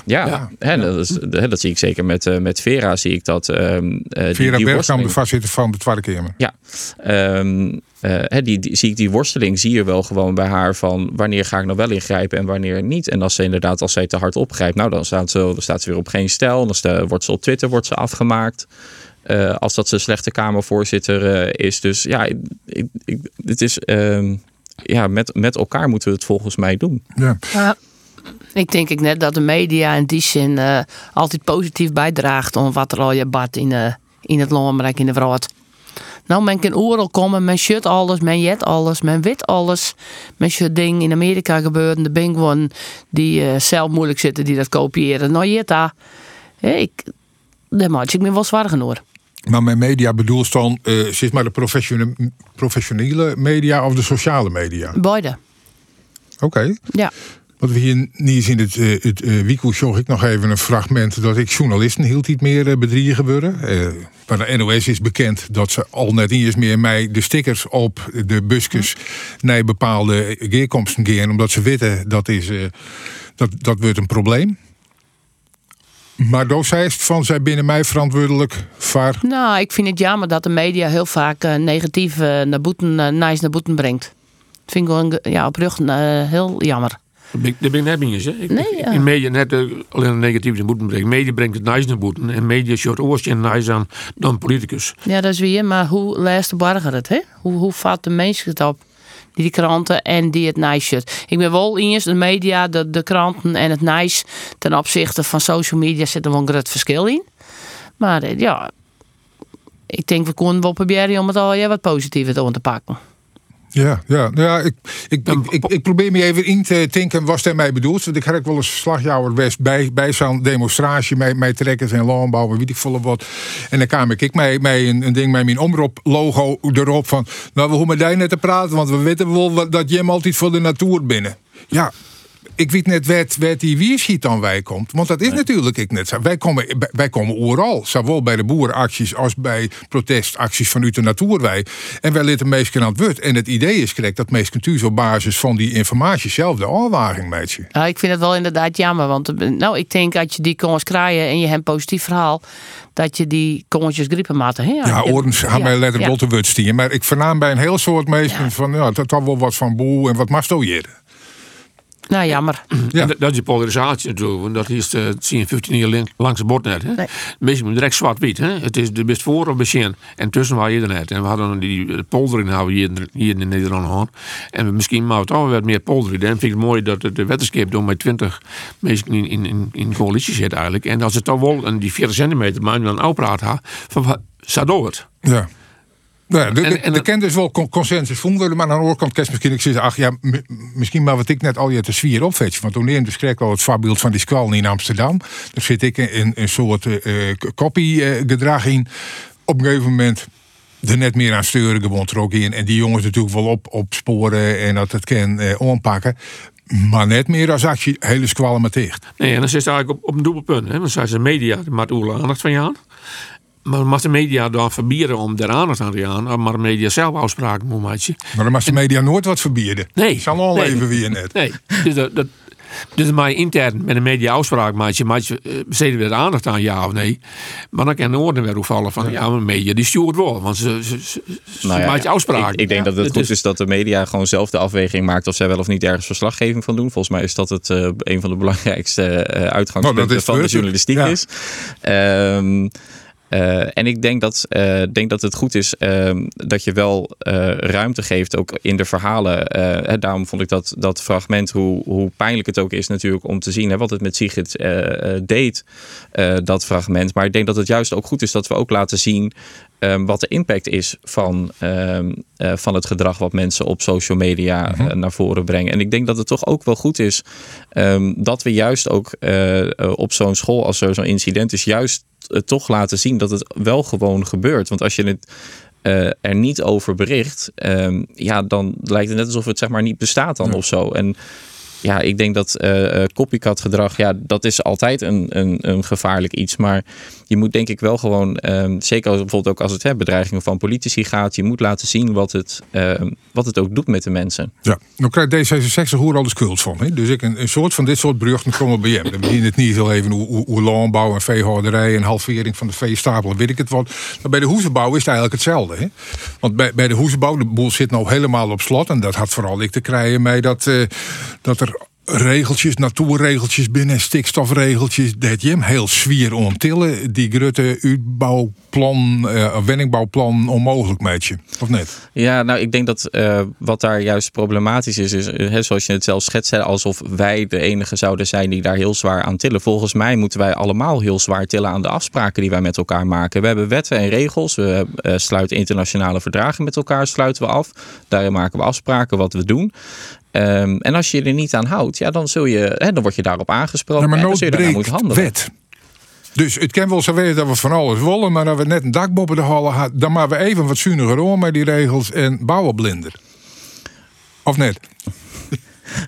Ja, Hè, dat, is, hè, dat zie ik zeker met, eh, met Vera. Zie ik dat. ehm, eh, die- Vera die Bergkamp, worsteling- de voorzitter van de Tweede Kamer. Ja, Ehm, eh, hè, die, die, zie ik die worsteling zie je wel gewoon bij haar van wanneer ga ik nou wel ingrijpen en wanneer niet. En als ze inderdaad, als zij te hard opgrijpt, nou dan staat ze, dan staat ze weer op geen stijl. Dan sta- wordt ze op Twitter wordt ze afgemaakt. Eh, als dat ze slechte Kamervoorzitter eh, is. Dus ja, ik, ik, ik- het is. ehm, ja, met, met elkaar moeten we het volgens mij doen. Ja. Ik denk ik net dat de media in die zin eh, altijd positief bijdraagt om wat er al je bad in, eh, in het landrijk in de wereld. Nou, men kan overal komen, men shut alles, men jet alles, men weet alles. Men shut ding in Amerika gebeuren, de gewoon die eh, zelf moeilijk zitten, die dat kopiëren. Nou, jet daar. Ik, daar maak ik me wel zwaar genoeg. Maar mijn media bedoelt dan, zeg maar de professione- professionele media of de sociale media? Beide. Oké. Ja. Want we hier niet in het, eh het eh Wieko zag ik nog even een fragment dat ik journalisten hield niet meer eh, bedriegen worden. Eh maar de NOS is bekend dat ze al net niet eens meer mij de stickers op de busjes naar bepaalde geerkomsten gaan, omdat ze weten dat is dat, dat wordt een probleem. Maar Doos zei van zij binnen mij verantwoordelijk voor. Nou, ik vind het jammer dat de media heel vaak negatief naar boeten, nice naar boeten brengt. Dat vind ik gewoon ja, oprecht eh, heel jammer. Daar ben ik- net mee eens. hè. Ik, Nee, ik- ja. In media net eh, alleen een negatief naar boeten brengen. Media brengt het nice naar boeten. En media short oors en nice aan dan politicus. Ja, dat is weer, maar hoe leest de burger het? Hè? Hoe, hoe vat de mensen het op? Die, die kranten en die het nice shirt. Ik ben wel eens de media, de, de kranten en het nice ten opzichte van social media zit er wel een groot verschil in. Maar eh, ja, ik denk we kunnen wel proberen om het al ja, wat positiever te pakken. Ja, ja, nou ja ik, ik, ik, ik, probeer me even in te denken wat mij bedoelt. Want ik ook wel eens slagjouwer West bij, bij zo'n demonstratie met, met trekkers en landbouw en weet ik veel wat. En dan kwam ik met, met een, een ding met mijn omroep-logo erop van... Nou, we hoeven daar net te praten, want we weten wel dat Jim altijd voor de natuur binnen. Ja, ik weet net waar, waar die wierschiet dan wij komt. Want dat is natuurlijk ik net zo. Wij komen, wij komen overal. Zowel bij de boerenacties als bij protestacties vanuit de natuurwij. En wij litten meestal aan het woord. En het idee is correct dat meestal thuis op basis van die informatie zelf de aanwaging meet je. Ja, ik vind het wel inderdaad jammer. Want eh, nou, ik denk dat je die kans krijgen en je hebt een positief verhaal, dat je die kontjes griepen maten. Ja, Orens gaan mij letterlijk wel te woord stieren. Maar ik vernaam bij een heel soort mensen van... Ja, dat had wel wat van boel en wat mag hier. Nou, jammer. En dat- is die polarisatie natuurlijk. Want dat is uh, 10, 15 jaar lang- langs de bord net. Hè? Nee. Meestal moet direct zwart-wit. hè. Het is de best voor of begin. En tussen waar je er net. En we hadden die eh, poldering hier, in- hier in Nederland gehad. En misschien maar toch wel wat meer poldering. Dan vind ik het mooi dat de wetenschap door met 20 mensen in, in, in, in coalitie zit eigenlijk. En als het toch wel een die 40 centimeter maar dan uitpraat ha, van wat zou door het? Ja. Nou ja, de, En- en de kent dus wel con- consensus vonden, maar aan de andere kant misschien ik zeggen, ach ja, misschien maar wat ik net al je te zwier opvetje. Want toen dus kreeg al het voorbeeld van die squal in Amsterdam. Daar zit ik een, een soort eh eh, kopiegedrag in. Op een gegeven moment er net meer aan steuren gewoon er ook in. En die jongens natuurlijk wel op, opsporen en dat het kan eh, aanpakken. Maar net meer als actie hele squallen maar dicht. Nee, en dan zit ze eigenlijk op, op een dubbel punt. Hè? Want zij zijn media, die maakt oorlog aandacht van je aan. Maar mag de media dan verbieden om daar aandacht aan te gaan? Maar de media zelf afspraken moet maken. Maar dan mag de media nooit wat verbieden. Nee. Zal al Nee. even weer net. Nee, dus dat, dat, dus je intern met een media afspraak maak je, maak je eh, besteden weer de aandacht aan, ja of nee. Maar dan kan de orde weer opvallen van, ja, maar de media die stuurt wel, want ze, ze, ze, ze Nou ja, maakt je afspraken. Ik, ik denk dat het Het goed is- is dat de media gewoon zelf de afweging maakt of zij wel of niet ergens verslaggeving van doen. Volgens mij is dat het eh, een van de belangrijkste eh, uitgangspunten Nou, van de journalistiek Ja. is. Ehm, eh, en ik denk dat, eh, denk dat het goed is ehm, dat je wel eh, ruimte geeft, ook in de verhalen. Eh, hè, daarom vond ik dat, dat fragment, hoe, hoe pijnlijk het ook is natuurlijk om te zien hè, wat het met Sigrid eh, eh, deed, eh, dat fragment. Maar ik denk dat het juist ook goed is dat we ook laten zien ehm, wat de impact is van, ehm, eh, van het gedrag wat mensen op social media eh, naar voren brengen. En ik denk dat het toch ook wel goed is dat we juist ook eh, eh, op zo'n school, als er zo'n incident is, juist eh, toch laten zien dat het wel gewoon gebeurt. Want als je het eh, er niet over bericht, ehm, ja, dan lijkt het net alsof het zeg maar niet bestaat dan of zo. En ja, ik denk dat eh, copycat gedrag, ja, dat is altijd een, een, een gevaarlijk iets. Maar je moet denk ik wel gewoon, ehm, zeker als, bijvoorbeeld ook als het hè, bedreigingen van politici gaat, je moet laten zien wat het, ehm, wat het ook doet met de mensen. Ja, dan krijgt D66 hoer al de van. Hè? Dus ik een, soort van dit soort beruchten komen bij hem. Dan begint het niet heel even hoe, hoe, hoe landbouw en veehouderij en halvering van de veestapel, weet ik het wat. Maar bij de hoezenbouw is het eigenlijk hetzelfde. Hè? Want bij, bij de hoezenbouw, de boel zit nou helemaal op slot. En dat had vooral ik te krijgen mee dat, eh, dat er regeltjes, natuurregeltjes binnen, stikstofregeltjes, dat je hem heel zwier ontillen. Die grote uitbouwplan, eh wenningbouwplan onmogelijk met je. Of net? Ja, nou, ik denk dat eh, wat daar juist problematisch is, is eh, hè, zoals je het zelf schetst, alsof wij de enige zouden zijn die daar heel zwaar aan tillen. Volgens mij moeten wij allemaal heel zwaar tillen aan de afspraken die wij met elkaar maken. We hebben wetten en regels, we sluiten internationale verdragen met elkaar, sluiten we af. Daarin maken we afspraken wat we doen. Ehm, en als je er niet aan houdt, ja, dan, zul je, hè, dan word je daarop aangesproken maar en dan zul je moeten handelen. wet. Dus het kan wel zo wezen dat we van alles willen, maar dat we net een dak boven de hallen hadden, dan maar we even wat zuiniger om met die regels en bouwen blinder. Of net?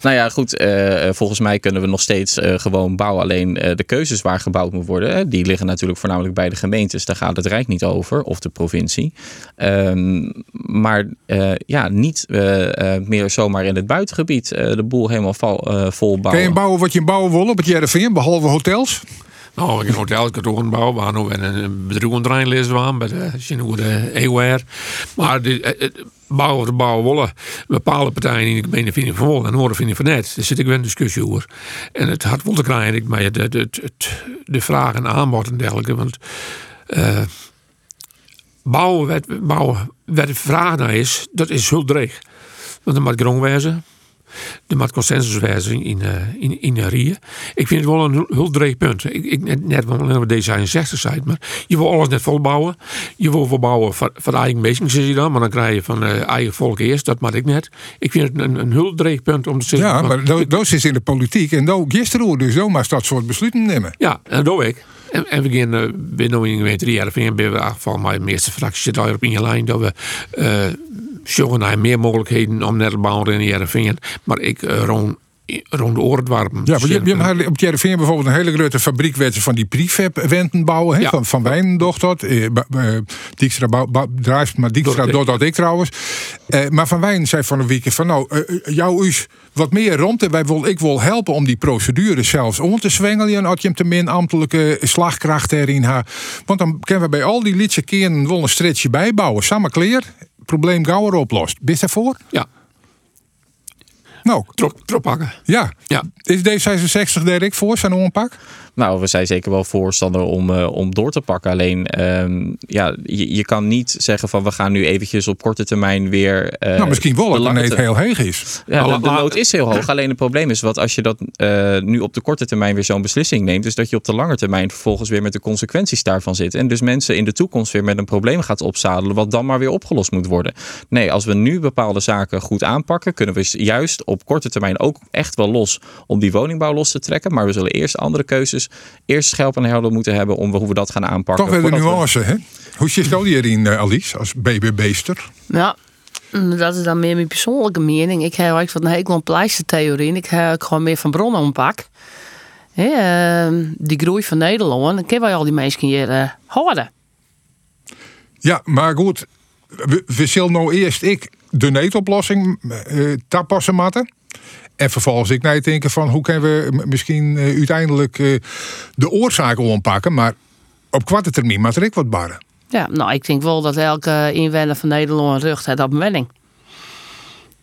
Nou ja, goed. eh, volgens mij kunnen we nog steeds eh, gewoon bouwen. Alleen eh, de keuzes waar gebouwd moet worden, die liggen natuurlijk voornamelijk bij de gemeentes. Daar gaat het Rijk niet over, of de provincie. Ehm, maar eh, ja, niet eh, eh, meer zomaar in het buitengebied eh, de boel helemaal eh, vol bouwen. je bouwen wat je bouwen wil op het Jereveen, behalve hotels? Nou, ik een een bouw. We hadden ook een bedrijf het rijden waren bij de Chinoe EWR. Maar de, eh, het bouwen de bouwen willen. Bepaalde partijen in de gemeente vinden van wel en horen vinden van net. Daar zit ik wel een discussie over. En het had wel te krijgen, maar de, de, het- de vraag en aanbod en dergelijke. Want eh, bouwen, wat, de vraag naar is, dat is heel dreig. Want er moet grond wezen. Er moet consensus wezen in, eh, in, in de rieën. Ik vind het wel een heel- heel dreig punt. Ik, ik, net net wat we D66 zei, maar je wil alles net volbouwen. Je wil volbouwen van, van eigen mensen, zeg je dan. Maar dan krijg je van eh, eigen volk eerst. Dat mag ik net. Ik vind het een, een heel dreig punt om te zeggen. Ja, maar dat- is in de politiek en dat gisteren dus zomaar dat soort besluiten nemen. Ja, en dat doe ik. En, en we gaan eh, binnen in gemeente drie jaar of ben we van mijn meeste fractie zit daar op in je lijn dat we zoeken naar meer mogelijkheden om net te bouwen in Jereveen. Maar ik eh, rond, rond de oortwarpen. Ja, maar je, je hebt op Jereveen bijvoorbeeld een hele grote fabriek van die prefab-wenten bouwen. Van, van Wijnendocht dat. Eh, eh, Dijkstra maar Dijkstra doet dat ik trouwens. Eh, maar Van Wijn zei van een week van nou, eh, jou is wat meer rond. En wij wil, ik wil helpen om die procedure zelfs om te zwengelen. Als je hem te min ambtelijke slagkracht erin hebt. Want dan kunnen we bij al die liedse keren wel een stretchje bijbouwen. Samen kleer, probleem gauwer oplost. Je daarvoor? Ja. Nou, trop, trop pakken. Ja. ja. Is D66 daar ik voor, zijn onpak? Nou, we zijn zeker wel voorstander om, eh, om door te pakken. Alleen, ehm, ja, je, je kan niet zeggen van we gaan nu eventjes op korte termijn weer... eh, nou, misschien wel dat ter- heel heeg is. Ja, de, de nood is heel hoog. Alleen het probleem is wat als je dat eh, nu op de korte termijn weer zo'n beslissing neemt, is dat je op de lange termijn vervolgens weer met de consequenties daarvan zit. En dus mensen in de toekomst weer met een probleem gaat opzadelen, wat dan maar weer opgelost moet worden. Nee, als we nu bepaalde zaken goed aanpakken, kunnen we juist op korte termijn ook echt wel los om die woningbouw los te trekken. Maar we zullen eerst andere keuzes, eerst scherp en helder moeten hebben om hoe we dat gaan aanpakken. Toch weer de we- nuance, hè? Hoe zit dat hierin, eh, Alice, als BBB'ster? Ja, mm, dat is dan meer mijn persoonlijke mening. Ik heb eigenlijk van een hekel aan pleistertheorie. en Ik heb ook gewoon meer van bronnen ompak. Hè, ehm, die groei van Nederland, dan kunnen wij al die mensen hier eh, houden. Ja, maar goed, we, we zullen nou eerst ik de neetoplossing eh tapassen matten. En vervolgens ik naar denken van hoe kunnen we misschien eh, uiteindelijk eh, de oorzaken ontpakken. Maar op korte termijn maakt er ik wat barren. Ja, nou, ik denk wel dat elke inwoner van Nederland een rug heeft op een wenning.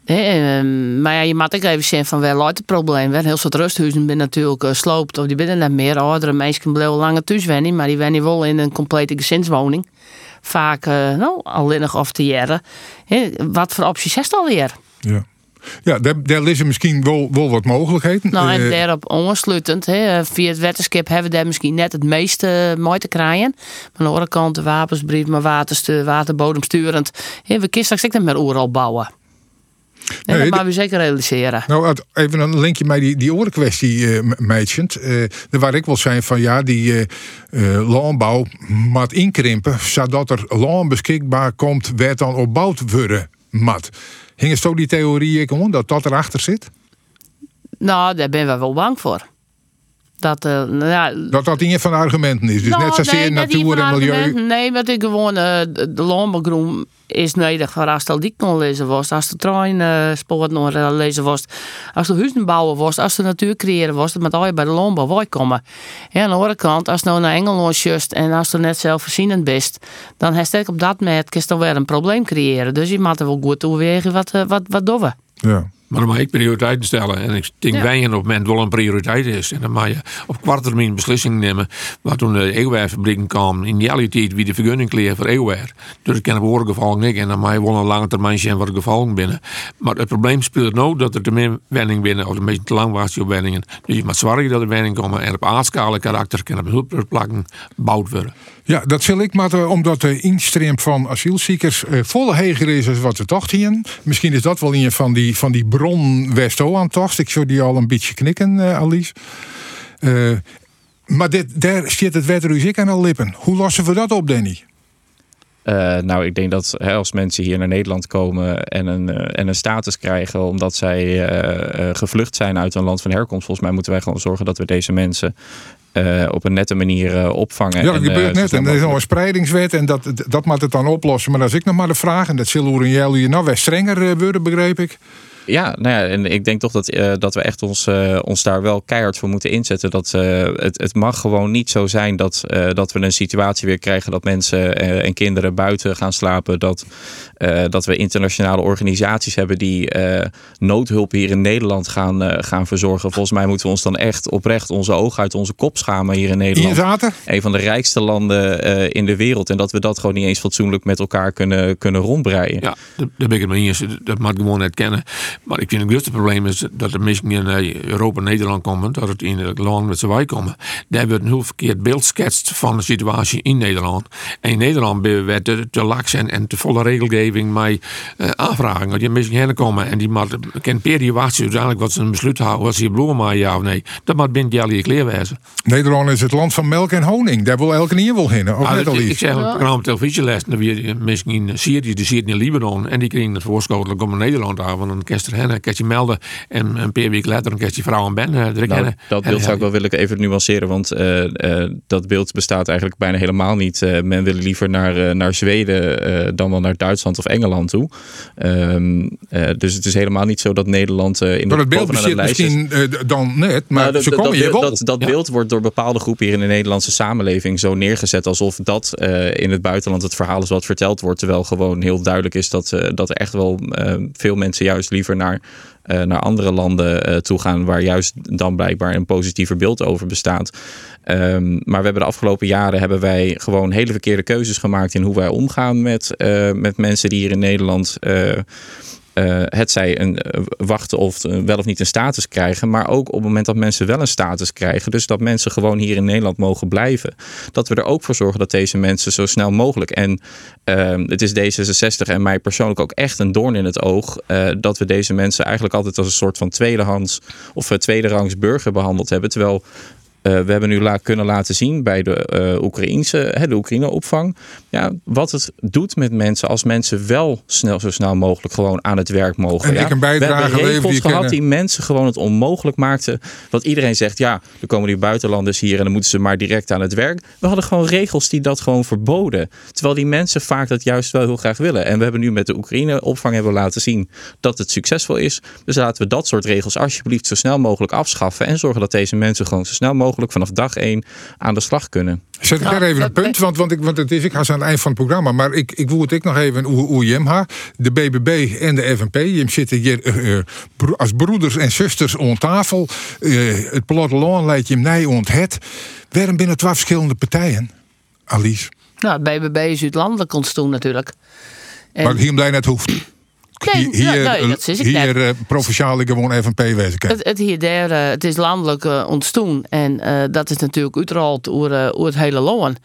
Hè, ehm, maar ja, je moet ook even zien van waar loopt het probleem. Wel, Heel soort rusthuizen zijn natuurlijk eh, sloopt of die binnen net meer. Oudere mensen blijven langer thuis wennen, maar die wennen wel in een complete gezinswoning. Vaak nou, alleen nog of te jaren. Wat voor opties is het alweer? Ja. Ja, daar, daar liggen misschien wel, wel wat mogelijkheden. Nou, en Eh, daarop aansluitend, hè, via het wetenschap hebben we daar misschien net het meeste mooi te krijgen. Maar aan de andere kant de wapensbrief, maar waterstuur, waterbodemsturend. Hè, we kunnen straks ook niet meer overal bouwen. En Nee, dat moeten we zeker realiseren. Nou, even een linkje met die, die orenkwestie, eh meidje. Eh daar waar ik wil zijn van ja, die eh, eh, landbouw moet inkrimpen, zodat er land beschikbaar komt, waar dan opbouwd worden mat. Hing het zo die theorie ik om dat dat erachter zit? Nou, daar ben we wel bang voor. Dat, eh, nou ja, Dat dat een van de argumenten is. Dus Nou, net zozeer nee, natuur en milieu. Nee, wat ik gewoon, de de landbouwgroen is nodig voor als dik nog lezen was, als de trein eh, nog lezen was, als de huizen bouwen was, als de natuur creëren was, dat moet al je bij de landbouw komen. Ja, aan de andere kant, als je nou naar Engeland just en als je net zelfvoorzienend bent, dan heeft het op dat moment je dan weer een probleem creëren. Dus je moet er wel goed overwegen wat, eh, wat, wat doen we. Ja. Maar dan mag ik prioriteiten stellen. En ik denk Ja. wij op het moment wel een prioriteit is. En dan mag je op kwart termijn beslissingen nemen. Wat toen de eeuwwerfabrieken kwam. In die tijd wie de vergunning kreeg voor eeuwwer. Dus ik ken op horen gevallen niet. En dan mag je wel een lange termijn zien wat gevallen binnen. Maar het probleem speelt nou dat er te meer wenning binnen. Of een beetje te lang was die op wenningen. Dus je moet zorgen dat er wenning komen. En op aardschale karakter kan op hulpplakken gebouwd worden. Ja, dat zal ik maar omdat de instroom van asielziekers eh, volle heger is als wat we dachten. hier. Misschien is dat wel een van die, van die bron Westo aan tocht. Ik zou die al een beetje knikken, eh, Alice. Eh, Maar dit, daar zit het wetruziek aan al lippen. Hoe lossen we dat op, Danny? Eh, nou, ik denk dat hè, als mensen hier naar Nederland komen en een, eh, en een status krijgen omdat zij eh, gevlucht zijn uit een land van herkomst, volgens mij moeten wij gewoon zorgen dat we deze mensen op een nette manier opvangen. Ja, dat en, gebeurt net. En er is nog een spreidingswet en dat, dat moet het dan oplossen. Maar als ik nog maar de vraag, en dat zullen we in jullie nou weer strenger worden, begreep ik. Ja, nou ja, en ik denk toch dat, eh, dat we echt ons, eh, ons daar wel keihard voor moeten inzetten. Dat, eh, het, het mag gewoon niet zo zijn dat, dat we een situatie weer krijgen dat mensen en kinderen buiten gaan slapen. Dat, eh, dat we internationale organisaties hebben die eh, noodhulp hier in Nederland gaan, eh, gaan verzorgen. Volgens mij moeten we ons dan echt oprecht onze ogen uit onze kop schamen hier in Nederland. Zater? Een van de rijkste landen in de wereld. En dat we dat gewoon niet eens fatsoenlijk met elkaar kunnen, kunnen rondbreien. Ja, daar ben ik het mee eens. Dat moet gewoon net kennen. Maar ik vind het grootste probleem is dat er mensen in Europa en Nederland komen, dat het in het land met z'n wij komen. Daar wordt een heel verkeerd beeld geschetst van de situatie in Nederland. En in Nederland ben we te, te laks en, en te volle regelgeving met eh, aanvragen. Dat je mensen heen komen en die moet kan per die wachten uiteindelijk wat ze een besluit houden, wat ze hier bloemen maar ja of nee. Dat moet binnen die alle kleer wezen. Nederland is het land van melk en honing. Daar wil elke niet wel heen. Of Ah, net al ik, ik zeg een programma op televisieles. Dan weer mensen in Syrië, die zitten in Libanon. En die kregen het voorschotelijk om naar Nederland aan. Want dan je er heen, kan je melden. En een paar weken later dan kan je vrouw en ben eh, Nou, dat beeld zou ik wel willen even nuanceren, want eh, eh, dat beeld bestaat eigenlijk bijna helemaal niet. Men wil liever naar, naar Zweden dan wel naar Duitsland of Engeland toe. Ehm, eh, dus het is helemaal niet zo dat Nederland eh, in Maar de het beeld bovenaan het misschien eh, dan net, maar Nou, dat- ze komen hier beeld- wel. dat, dat beeld wordt door bepaalde groepen hier in de Nederlandse samenleving zo neergezet alsof dat in het buitenland het verhaal is wat verteld wordt. Terwijl gewoon heel duidelijk is dat, dat er echt wel veel mensen juist liever naar, eh, naar andere landen eh, toe gaan. Waar juist dan blijkbaar een positiever beeld over bestaat. Ehm, maar we hebben de afgelopen jaren hebben wij gewoon hele verkeerde keuzes gemaakt in hoe wij omgaan met, eh, met mensen die hier in Nederland. Eh, het zij een, eh, wachten of wel of niet een status krijgen. Maar ook op het moment dat mensen wel een status krijgen. Dus dat mensen gewoon hier in Nederland mogen blijven. Dat we er ook voor zorgen dat deze mensen zo snel mogelijk. En ehm, het is D66 en mij persoonlijk ook echt een doorn in het oog. eh, dat we deze mensen eigenlijk altijd als een soort van tweedehands of tweederangs burger behandeld hebben. Terwijl we hebben nu la kunnen laten zien bij de eh Oekraïnse, hè, de Oekraïne-opvang. Ja, wat het doet met mensen als mensen wel snel, zo snel mogelijk gewoon aan het werk mogen. En ja. ik een bijdrage we hebben regels die gehad die mensen gewoon het onmogelijk maakten. Wat iedereen zegt, ja, er komen die buitenlanders hier en dan moeten ze maar direct aan het werk. We hadden gewoon regels die dat gewoon verboden. Terwijl die mensen vaak dat juist wel heel graag willen. En we hebben nu met de Oekraïne-opvang hebben laten zien dat het succesvol is. Dus laten we dat soort regels alsjeblieft zo snel mogelijk afschaffen. En zorgen dat deze mensen gewoon zo snel mogelijk vanaf dag één aan de slag kunnen. Zet ik daar even een punt, want, want, ik, want het is, ik ga zo aan het eind van het programma, maar ik, ik wil het ik nog even hoe. De BBB en de FNP, Jem zitten hier eh, eh, bro- als broeders en zusters om tafel. Eh, het platteland leidt je nee onthet. Waarom binnen twaalf verschillende partijen? Alice. Nou, BBB is uit landelijk ontstaan natuurlijk. En- Maar hier blij net hoeft. Nee, hier dat is ik hier eh, provinciaal gewoon FNP wezen kan. Het, het, hier daar, eh, het is landelijk eh, ontstaan. En eh, dat is natuurlijk uiteraard over, eh, over het hele land.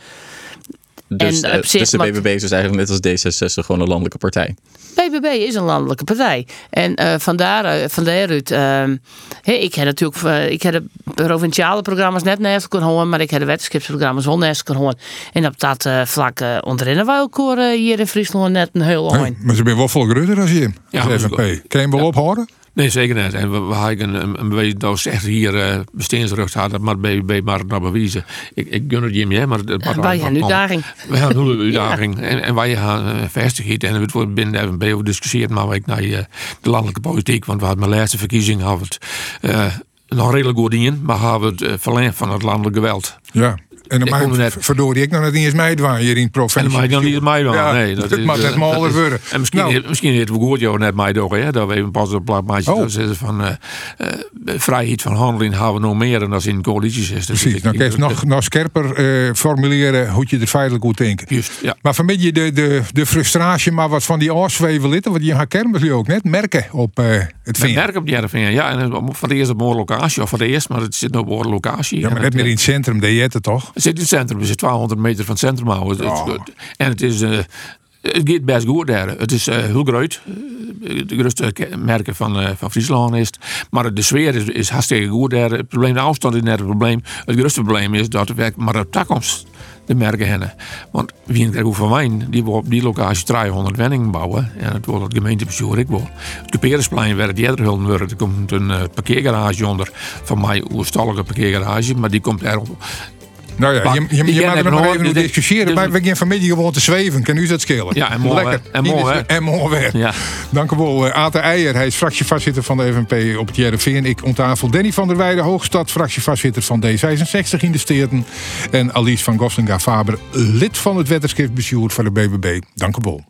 Dus, En eh, dus de BBB is dus eigenlijk net als D66 gewoon een landelijke partij. BBB is een landelijke partij. En eh vandaar, eh, van daaruit... ehm, hè, ik heb natuurlijk ik heb de provinciale programma's net naast kunnen horen... maar ik heb de wetenschapsprogramma's wel naast kunnen horen. En op dat eh, vlak uh, ontrennen wij eh, hier in Friesland net een heel eind. Maar ze zijn wel vol groter als je Ja, Kan je hem wel ophouden? Nee, zeker niet. En we, we hebben een, een, dat we echt hier uh, bestaansrecht hadden, maar BBB maar het naar bewijzen. Ik, ik gun het je meer, maar... Het, wij hebben een uitdaging. We hebben een [LAUGHS] uitdaging. En, en wij gaan uh, vestigheid. En het wordt binnen de FNB over discussieerd, maar ik naar uh, de landelijke politiek. Want we hadden mijn laatste verkiezing hadden we het uh, nog redelijk goed in, maar hadden we het uh, verlengd van het landelijk geweld. Ja. En dan Ik ik, net- verdorie ik nog net niet eens meidwaan hier in het provincie. En dan mag je dan niet mij doen. Ja, nee, dat is, mag net eh, maar dat is- worden. En misschien, Nou. heeft- misschien heeft net mij toch, hè? Dat we even pas op plaatje Oh. zitten van eh, eh, vrijheid van handelen hebben we nog meer dan als in coalities is. Dus Precies, ik- dan ik- kun je nog, nog scherper formuleren hoe je er feitelijk moet denken. Juist, ja. Maar van beetje de, de, de frustratie, maar wat van die oorzwevelitten, want je gaat kermis ook net merken op het vinger. merk op die RVN, ja. En het- van de eerste op een locatie, of van de eerste, maar het zit op een locatie. Ja, maar net meer in het centrum, deed je het toch? Het zit in het centrum, we zitten 200 meter van het centrum houden. Het- het- en het is, eh, Het gaat best goed daar. Het is eh, heel groot. Eh, De grootste ke- merken van, van Friesland is het. Maar de sfeer is, is hartstikke goed daar. Het probleem, de afstand is net het probleem. Het grootste probleem is dat er werkt maar op toekomst de merken hebben. Want wie in van Wijn, die wil op die locatie 300 wenningen bouwen. En het wordt het gemeentebestuur ik wil. Het Couperensplein werd wilden worden. Er komt een parkeergarage onder. Van mij een oerstallige parkeergarage. Maar die komt erop. Nou ja, je, je, je, mag er nog even over dit- discussiëren. dit- Maar we gaan vanmiddag gewoon te zweven. Kan u dat schelen? Ja, en mooi Lekker. En mooi. En mooi weer. Ja. Dank u wel. eh, Aten Eijer, hij is fractievoorzitter van de FNP op het JRV. Ik om tafel Danny van der Weijden, Hoogstad, fractievoorzitter van D66 in de Steerten. En Alice van Goslinga-Faber, lid van het wetterskipbestuur van de BBB. Dank u wel.